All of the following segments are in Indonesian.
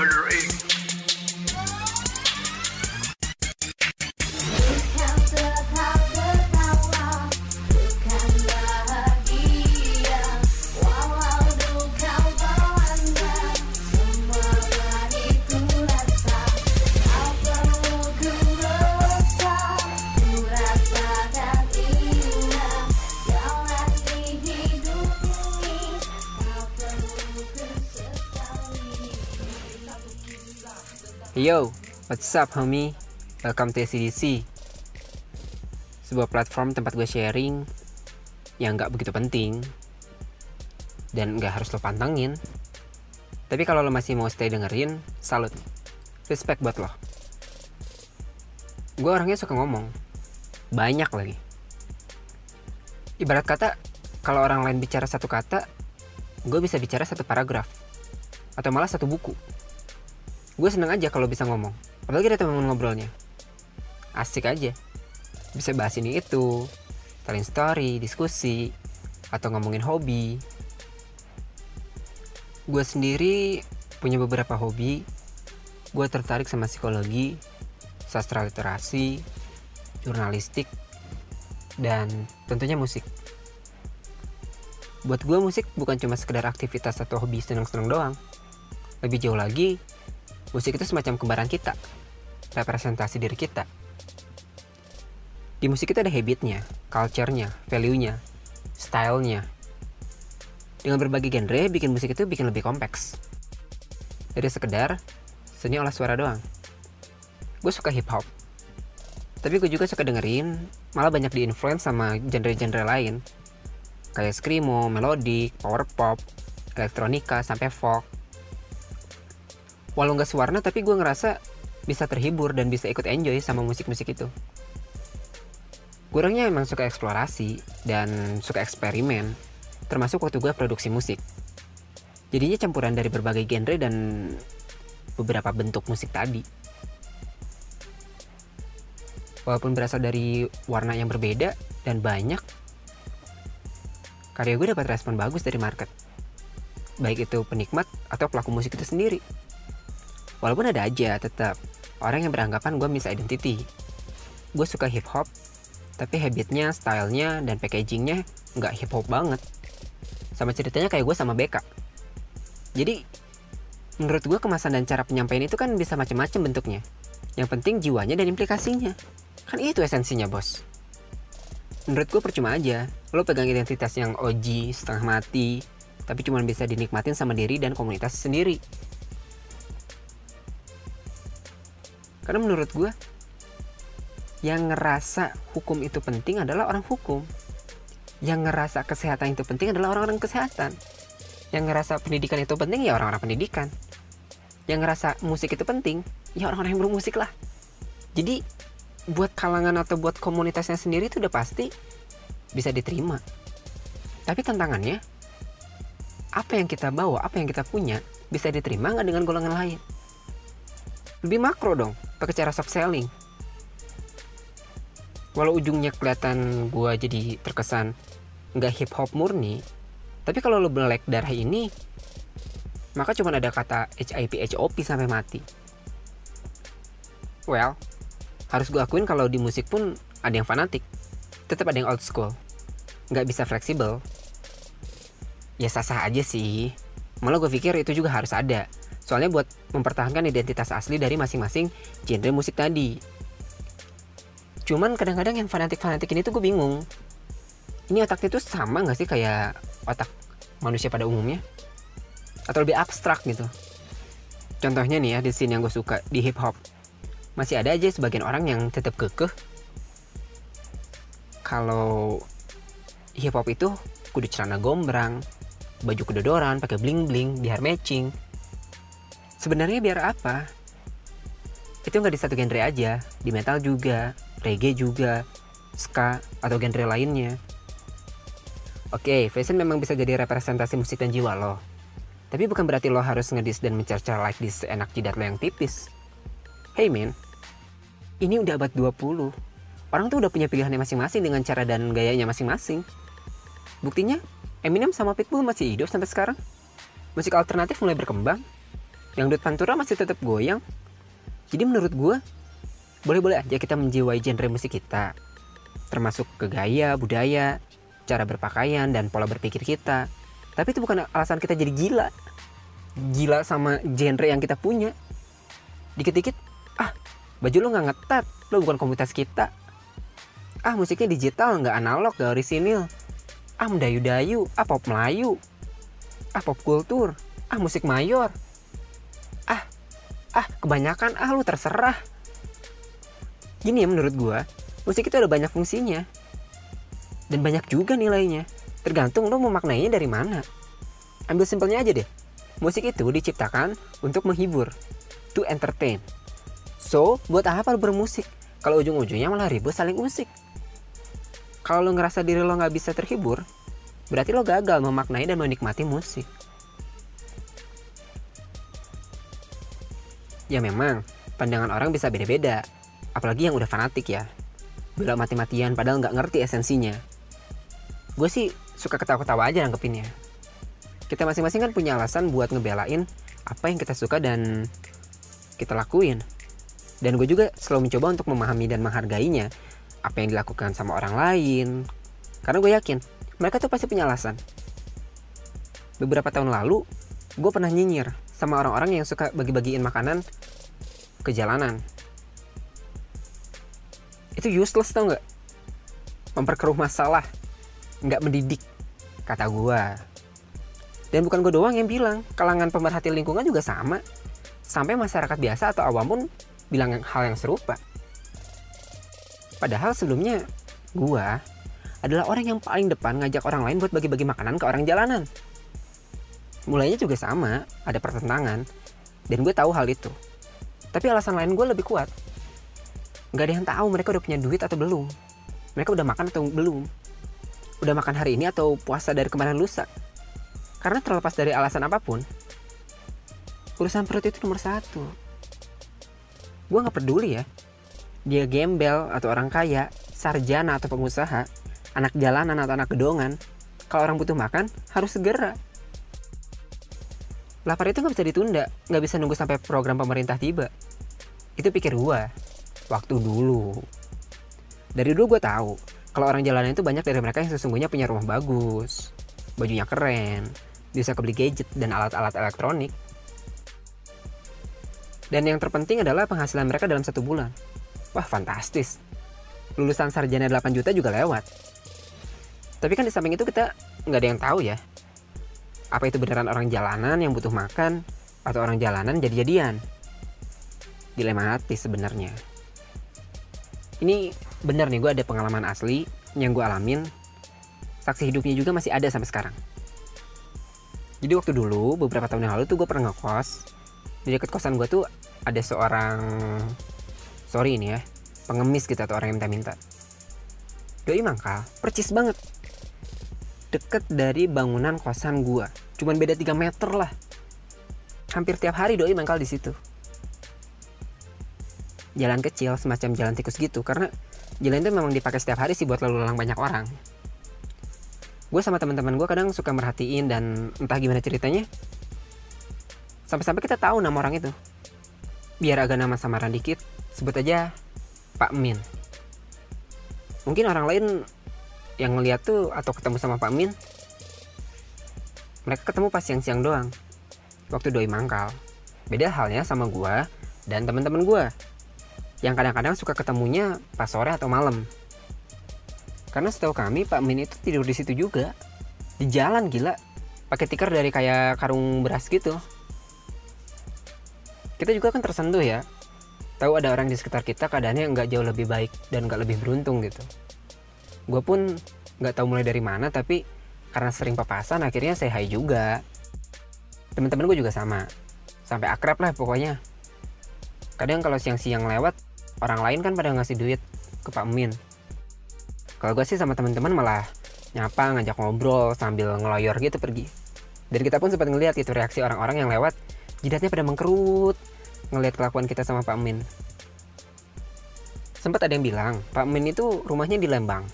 Murder Inc. Yo, what's up homie? Welcome to CDC Sebuah platform tempat gue sharing Yang gak begitu penting Dan gak harus lo pantengin. Tapi kalau lo masih mau stay dengerin, salut. Respect buat lo. Gue orangnya suka ngomong. Banyak lagi. Ibarat kata, kalau orang lain bicara satu kata Gue bisa bicara satu paragraf. Atau malah satu buku gue seneng aja kalau bisa ngomong. Apalagi ada teman ngobrolnya. Asik aja. Bisa bahas ini itu. Telling story diskusi atau ngomongin hobi. Gue sendiri punya beberapa hobi. Gue tertarik sama psikologi sastra literasi jurnalistik dan tentunya musik. Buat gue musik bukan cuma sekedar aktivitas atau hobi seneng-seneng doang. Lebih jauh lagi musik itu semacam kembaran kita, representasi diri kita. Di musik itu ada habitnya, culture-nya, value-nya, style-nya. Dengan berbagai genre, bikin musik itu bikin lebih kompleks. Dari sekedar seni olah suara doang. Gue suka hip hop. Tapi gue juga suka dengerin, malah banyak di-influence sama genre-genre lain. Kayak screamo, melodic, power pop, elektronika, sampai folk walau nggak sewarna tapi gue ngerasa bisa terhibur dan bisa ikut enjoy sama musik-musik itu. Gue orangnya emang suka eksplorasi dan suka eksperimen termasuk waktu gue produksi musik. Jadinya campuran dari berbagai genre dan beberapa bentuk musik tadi. Walaupun berasal dari warna yang berbeda dan banyak karya gue dapat respon bagus dari market. Baik itu penikmat atau pelaku musik itu sendiri walaupun ada aja tetap. Orang yang beranggapan gue miss identity. Gue suka hip hop tapi habitnya, stylenya, dan packagingnya nggak hip hop banget. Sama ceritanya kayak gue sama BK jadi menurut gue kemasan dan cara penyampaian itu kan bisa macam-macam bentuknya. Yang penting jiwanya dan implikasinya. Kan itu esensinya bos. Menurut gue percuma aja. Lo pegang identitas yang OG setengah mati tapi cuma bisa dinikmatin sama diri dan komunitas sendiri Karena menurut gue yang ngerasa hukum itu penting adalah orang hukum. Yang ngerasa kesehatan itu penting adalah orang-orang kesehatan. Yang ngerasa pendidikan itu penting ya orang-orang pendidikan. Yang ngerasa musik itu penting ya orang-orang yang bermusik lah. Jadi buat kalangan atau buat komunitasnya sendiri itu udah pasti bisa diterima. Tapi tantangannya apa yang kita bawa, apa yang kita punya bisa diterima nggak dengan golongan lain? Lebih makro dong pakai cara soft selling. Walau ujungnya kelihatan gue jadi terkesan nggak hip hop murni tapi kalau lo melek darah ini maka cuma ada kata HIP HOP sampai mati. Well harus gue akuin kalau di musik pun ada yang fanatik tetap ada yang old school. Nggak bisa fleksibel. Ya sah-sah aja sih. Malah gue pikir itu juga harus ada Soalnya buat mempertahankan identitas asli dari masing-masing genre musik tadi. Cuman kadang-kadang yang fanatik-fanatik ini tuh gue bingung. Ini otaknya tuh sama gak sih kayak otak manusia pada umumnya? Atau lebih abstrak gitu? Contohnya nih ya di scene yang gue suka di hip hop. Masih ada aja sebagian orang yang tetap kekeh kalau hip hop itu kudu celana gombrang, baju kedodoran, pakai bling bling, biar matching, Sebenarnya biar apa? Itu nggak di satu genre aja, di metal juga, reggae juga, ska, atau genre lainnya. Oke, fashion memang bisa jadi representasi musik dan jiwa lo. Tapi bukan berarti lo harus ngedis dan mencerca like di seenak jidat lo yang tipis. Hey man, ini udah abad 20. Orang tuh udah punya pilihannya masing-masing dengan cara dan gayanya masing-masing. Buktinya, Eminem sama Pitbull masih hidup sampai sekarang. Musik alternatif mulai berkembang, dangdut pantura masih tetap goyang. Jadi menurut gue boleh-boleh aja kita menjiwai genre musik kita. Termasuk ke gaya budaya cara berpakaian dan pola berpikir kita. Tapi itu bukan alasan kita jadi gila. Gila sama genre yang kita punya. Dikit-dikit ah baju lo nggak ngetat. Lo bukan komunitas kita. Ah musiknya digital nggak analog gak orisinil. Ah mendayu-dayu. Ah pop Melayu. Ah pop kultur. Ah musik mayor ah kebanyakan ah lu terserah. Gini ya menurut gua musik itu ada banyak fungsinya. Dan banyak juga nilainya. Tergantung lo memaknainya dari mana. Ambil simpelnya aja deh. Musik itu diciptakan untuk menghibur to entertain. So buat apa lo bermusik? Kalau ujung-ujungnya malah ribut saling musik kalau lo ngerasa diri lo nggak bisa terhibur berarti lo gagal memaknai dan menikmati musik ya memang pandangan orang bisa beda-beda. Apalagi yang udah fanatik ya. Bela mati-matian padahal nggak ngerti esensinya. Gue sih suka ketawa-ketawa aja nanggepinnya. Kita masing-masing kan punya alasan buat ngebelain apa yang kita suka dan kita lakuin. Dan gue juga selalu mencoba untuk memahami dan menghargainya. Apa yang dilakukan sama orang lain. Karena gue yakin mereka tuh pasti punya alasan. Beberapa tahun lalu gue pernah nyinyir sama orang-orang yang suka bagi-bagiin makanan ke jalanan. Itu useless tau nggak? Memperkeruh masalah. Nggak mendidik kata gua. Dan bukan gue doang yang bilang kalangan pemerhati lingkungan juga sama. Sampai masyarakat biasa atau awam pun bilang hal yang serupa. Padahal sebelumnya gua adalah orang yang paling depan ngajak orang lain buat bagi-bagi makanan ke orang jalanan mulainya juga sama ada pertentangan. Dan gue tahu hal itu. Tapi alasan lain gue lebih kuat. Nggak ada yang tahu mereka udah punya duit atau belum. Mereka udah makan atau belum. Udah makan hari ini atau puasa dari kemarin lusa. Karena terlepas dari alasan apa pun urusan perut itu nomor satu. Gue nggak peduli ya. Dia gembel atau orang kaya sarjana atau pengusaha anak jalanan atau anak gedongan. Kalau orang butuh makan harus segera lapar itu nggak bisa ditunda nggak bisa nunggu sampai program pemerintah tiba. Itu pikir gua waktu dulu. Dari dulu gue tahu kalau orang jalanan itu banyak dari mereka yang sesungguhnya punya rumah bagus bajunya keren bisa kebeli gadget dan alat-alat elektronik. Dan yang terpenting adalah penghasilan mereka dalam satu bulan. Wah fantastis. Lulusan sarjana 8 juta juga lewat. Tapi kan di samping itu kita nggak ada yang tahu ya apa itu beneran orang jalanan yang butuh makan atau orang jalanan jadi-jadian? Dilematis sebenarnya. Ini bener nih gue ada pengalaman asli yang gue alamin. Saksi hidupnya juga masih ada sampai sekarang. Jadi waktu dulu beberapa tahun yang lalu tuh gue pernah ngekos. Di dekat kosan gue tuh ada seorang sorry ini ya pengemis gitu atau orang yang minta-minta. Doi mangkal percis banget. Deket dari bangunan kosan gua. Cuman beda 3 meter lah. Hampir tiap hari doi mangkal di situ. Jalan kecil semacam jalan tikus gitu karena jalan itu memang dipakai setiap hari sih buat lalu lalang banyak orang. Gue sama teman-teman gue kadang suka merhatiin dan entah gimana ceritanya. Sampai-sampai kita tahu nama orang itu. Biar agak nama samaran dikit, sebut aja Pak Min. Mungkin orang lain yang ngeliat tuh atau ketemu sama Pak Min mereka ketemu pas siang-siang doang. Waktu doi mangkal. Beda halnya sama gua dan teman-teman gua yang kadang-kadang suka ketemunya pas sore atau malam. Karena setahu kami Pak Min itu tidur di situ juga. Di jalan gila. Pakai tikar dari kayak karung beras gitu. Kita juga kan tersentuh ya. Tahu ada orang di sekitar kita keadaannya nggak jauh lebih baik dan nggak lebih beruntung gitu. Gue pun nggak tahu mulai dari mana tapi karena sering papasan akhirnya saya hai juga. Teman-teman gue juga sama. Sampai akrab lah pokoknya. Kadang kalau siang-siang lewat orang lain kan pada ngasih duit ke Pak Min. Kalau gue sih sama teman-teman malah nyapa ngajak ngobrol sambil ngeloyor gitu pergi. Dan kita pun sempat ngeliat itu reaksi orang-orang yang lewat jidatnya pada mengkerut ngelihat kelakuan kita sama Pak Min. Sempat ada yang bilang Pak Min itu rumahnya di Lembang.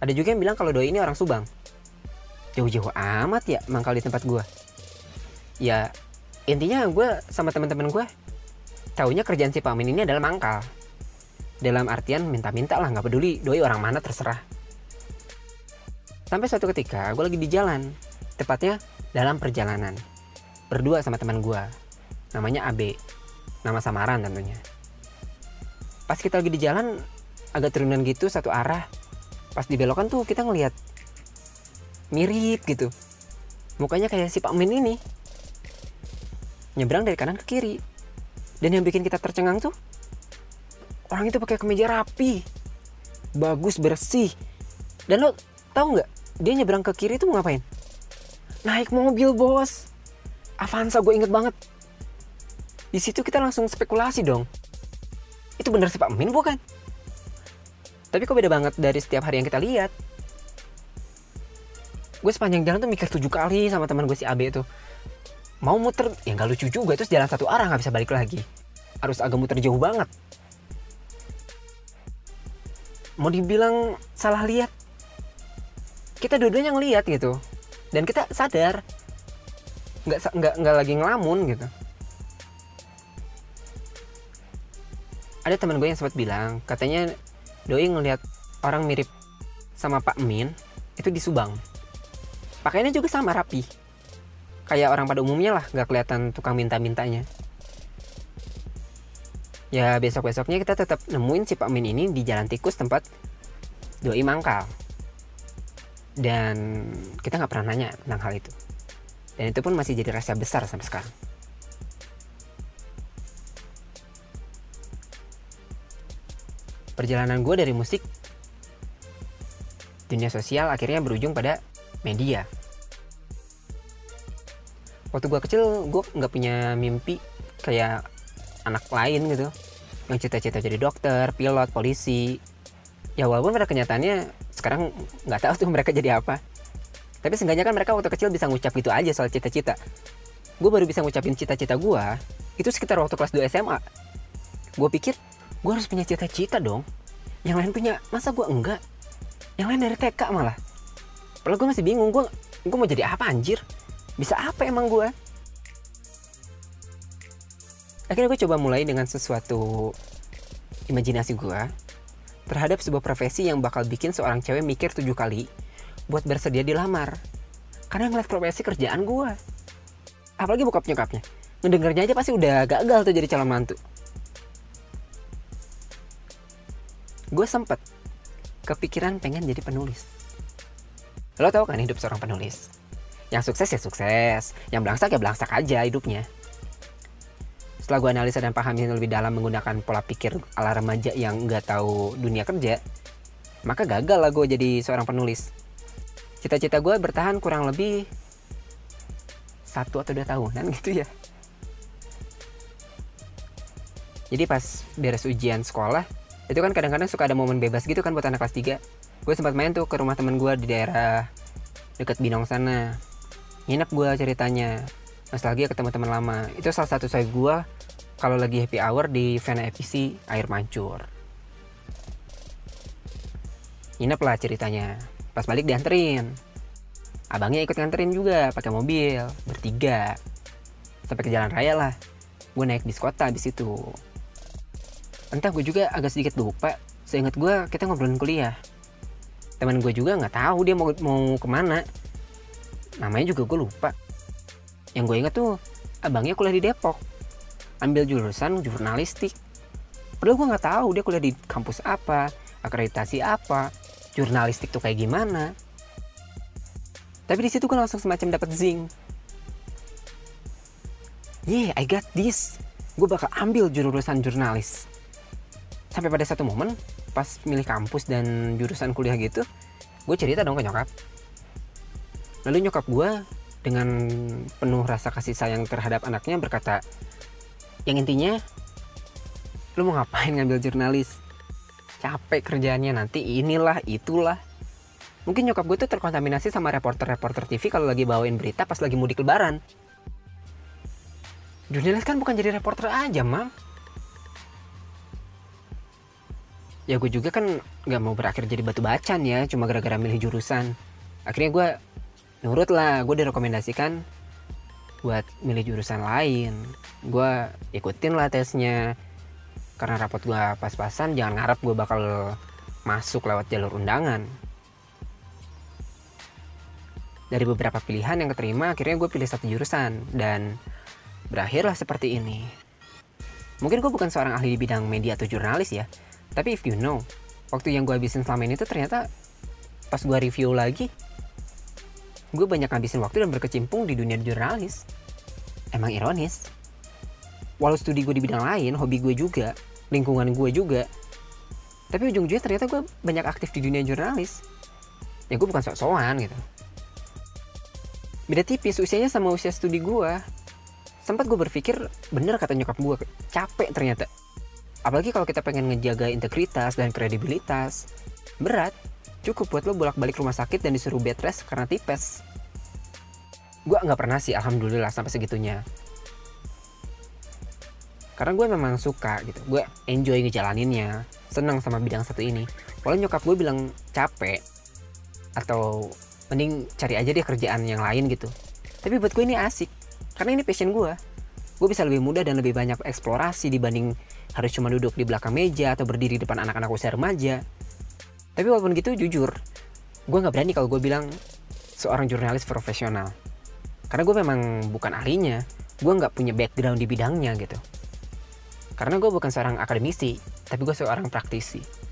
Ada juga yang bilang kalau doi ini orang Subang. Jauh-jauh amat ya mangkal di tempat gue. Ya, intinya gue sama teman-teman gue taunya kerjaan si Pak Amin ini adalah mangkal. Dalam artian minta-minta lah nggak peduli doi orang mana terserah. Sampai suatu ketika gue lagi di jalan tepatnya dalam perjalanan berdua sama teman gue namanya AB nama samaran tentunya. Pas kita lagi di jalan agak turunan gitu satu arah pas dibelokan tuh kita ngelihat mirip gitu. Mukanya kayak si Pak Min ini. Nyebrang dari kanan ke kiri. Dan yang bikin kita tercengang tuh orang itu pakai kemeja rapi. Bagus bersih. Dan lo tahu nggak dia nyebrang ke kiri itu mau ngapain? Naik mobil bos. Avanza gue inget banget. Di situ kita langsung spekulasi dong. Itu bener si Pak Min bukan? Tapi kok beda banget dari setiap hari yang kita lihat gue sepanjang jalan tuh mikir tujuh kali sama teman gue si AB itu mau muter ya nggak lucu juga terus jalan satu arah nggak bisa balik lagi. Harus agak muter jauh banget. Mau dibilang salah lihat kita dua-duanya ngeliat gitu. Dan kita sadar nggak nggak nggak lagi ngelamun gitu. Ada teman gue yang sempat bilang katanya doi ngelihat orang mirip sama Pak Min itu di Subang pakaiannya juga sama rapi. Kayak orang pada umumnya lah nggak kelihatan tukang minta-mintanya. Ya besok-besoknya kita tetap nemuin si Pak Min ini di jalan tikus tempat doi mangkal. Dan kita nggak pernah nanya tentang hal itu. Dan itu pun masih jadi rahasia besar sampai sekarang. Perjalanan gue dari musik dunia sosial akhirnya berujung pada media. Waktu gue kecil gue nggak punya mimpi kayak anak lain gitu. Yang cita-cita jadi dokter, pilot, polisi. Ya walaupun pada kenyataannya sekarang nggak tahu tuh mereka jadi apa. Tapi seenggaknya kan mereka waktu kecil bisa ngucap gitu aja soal cita-cita. Gue baru bisa ngucapin cita-cita gue itu sekitar waktu kelas 2 SMA gue pikir gue harus punya cita-cita dong. Yang lain punya masa gue enggak? Yang lain dari TK malah padahal gue masih bingung gue gue mau jadi apa anjir? Bisa apa emang gue akhirnya gue coba mulai dengan sesuatu imajinasi gue terhadap sebuah profesi yang bakal bikin seorang cewek mikir tujuh kali buat bersedia dilamar. Karena ngeliat profesi kerjaan gue apalagi bokap nyokapnya. Ngedengernya aja pasti udah gagal tuh jadi calon mantu. Gue sempet kepikiran pengen jadi penulis lo tau kan hidup seorang penulis? Yang sukses ya sukses yang belangsak ya belangsak aja hidupnya. Setelah gue analisa dan pahami lebih dalam menggunakan pola pikir ala remaja yang nggak tahu dunia kerja maka gagal lah gue jadi seorang penulis. Cita-cita gue bertahan kurang lebih satu atau dua tahunan gitu ya. Jadi pas beres ujian sekolah itu kan kadang-kadang suka ada momen bebas gitu kan buat anak kelas 3 gue sempat main tuh ke rumah temen gue di daerah deket Binong sana. Nginep gue ceritanya. Nostalgia ketemu teman lama. Itu salah satu saya gue kalau lagi happy hour di Vena FPC air mancur. Nginep lah ceritanya. Pas balik dianterin. Abangnya ikut nganterin juga pakai mobil bertiga. Sampai ke jalan raya lah. Gue naik bis kota di situ entah gue juga agak sedikit lupa. Seingat gue kita ngobrolin kuliah teman gue juga nggak tahu dia mau mau ke mana. Namanya juga gue lupa. Yang gue ingat tuh abangnya kuliah di Depok. Ambil jurusan jurnalistik. Padahal gue nggak tahu dia kuliah di kampus apa akreditasi apa jurnalistik tuh kayak gimana. Tapi di situ gue langsung semacam dapat zing. Yeah I got this. Gue bakal ambil jurusan jurnalis. Sampai pada satu momen pas milih kampus dan jurusan kuliah gitu gue cerita dong ke nyokap. Lalu nyokap gue dengan penuh rasa kasih sayang terhadap anaknya berkata yang intinya lu mau ngapain ngambil jurnalis? Capek kerjaannya nanti inilah itulah. Mungkin nyokap gue tuh terkontaminasi sama reporter-reporter TV kalau lagi bawain berita pas lagi mudik lebaran. Jurnalis kan bukan jadi reporter aja mam ya gue juga kan nggak mau berakhir jadi batu bacan ya cuma gara-gara milih jurusan. Akhirnya gue nurut lah gue direkomendasikan buat milih jurusan lain. Gue ikutin lah tesnya. Karena rapot gue pas-pasan jangan ngarep gue bakal masuk lewat jalur undangan. Dari beberapa pilihan yang keterima akhirnya gue pilih satu jurusan. Dan berakhirlah seperti ini. Mungkin gue bukan seorang ahli di bidang media atau jurnalis ya tapi if you know waktu yang gue habisin selama ini tuh ternyata pas gue review lagi gue banyak ngabisin waktu dan berkecimpung di dunia jurnalis. Emang ironis. Walau studi gue di bidang lain hobi gue juga lingkungan gue juga tapi ujung-ujungnya ternyata gue banyak aktif di dunia jurnalis. Ya gue bukan sok-sokan gitu. Beda tipis usianya sama usia studi gue sempat gue berpikir bener kata nyokap gue capek ternyata apalagi kalau kita pengen ngejaga integritas dan kredibilitas. Berat cukup buat lo bolak-balik rumah sakit dan disuruh bed rest karena tipes. Gue nggak pernah sih alhamdulillah sampai segitunya. Karena gue memang suka gitu gue enjoy ngejalaninnya senang sama bidang satu ini. Walau nyokap gue bilang capek atau mending cari aja deh kerjaan yang lain gitu. Tapi buat gue ini asik karena ini passion gue gue bisa lebih mudah dan lebih banyak eksplorasi dibanding harus cuma duduk di belakang meja atau berdiri depan anak-anak usia remaja. Tapi walaupun gitu jujur gue nggak berani kalau gue bilang seorang jurnalis profesional. Karena gue memang bukan ahlinya gue nggak punya background di bidangnya gitu. Karena gue bukan seorang akademisi tapi gue seorang praktisi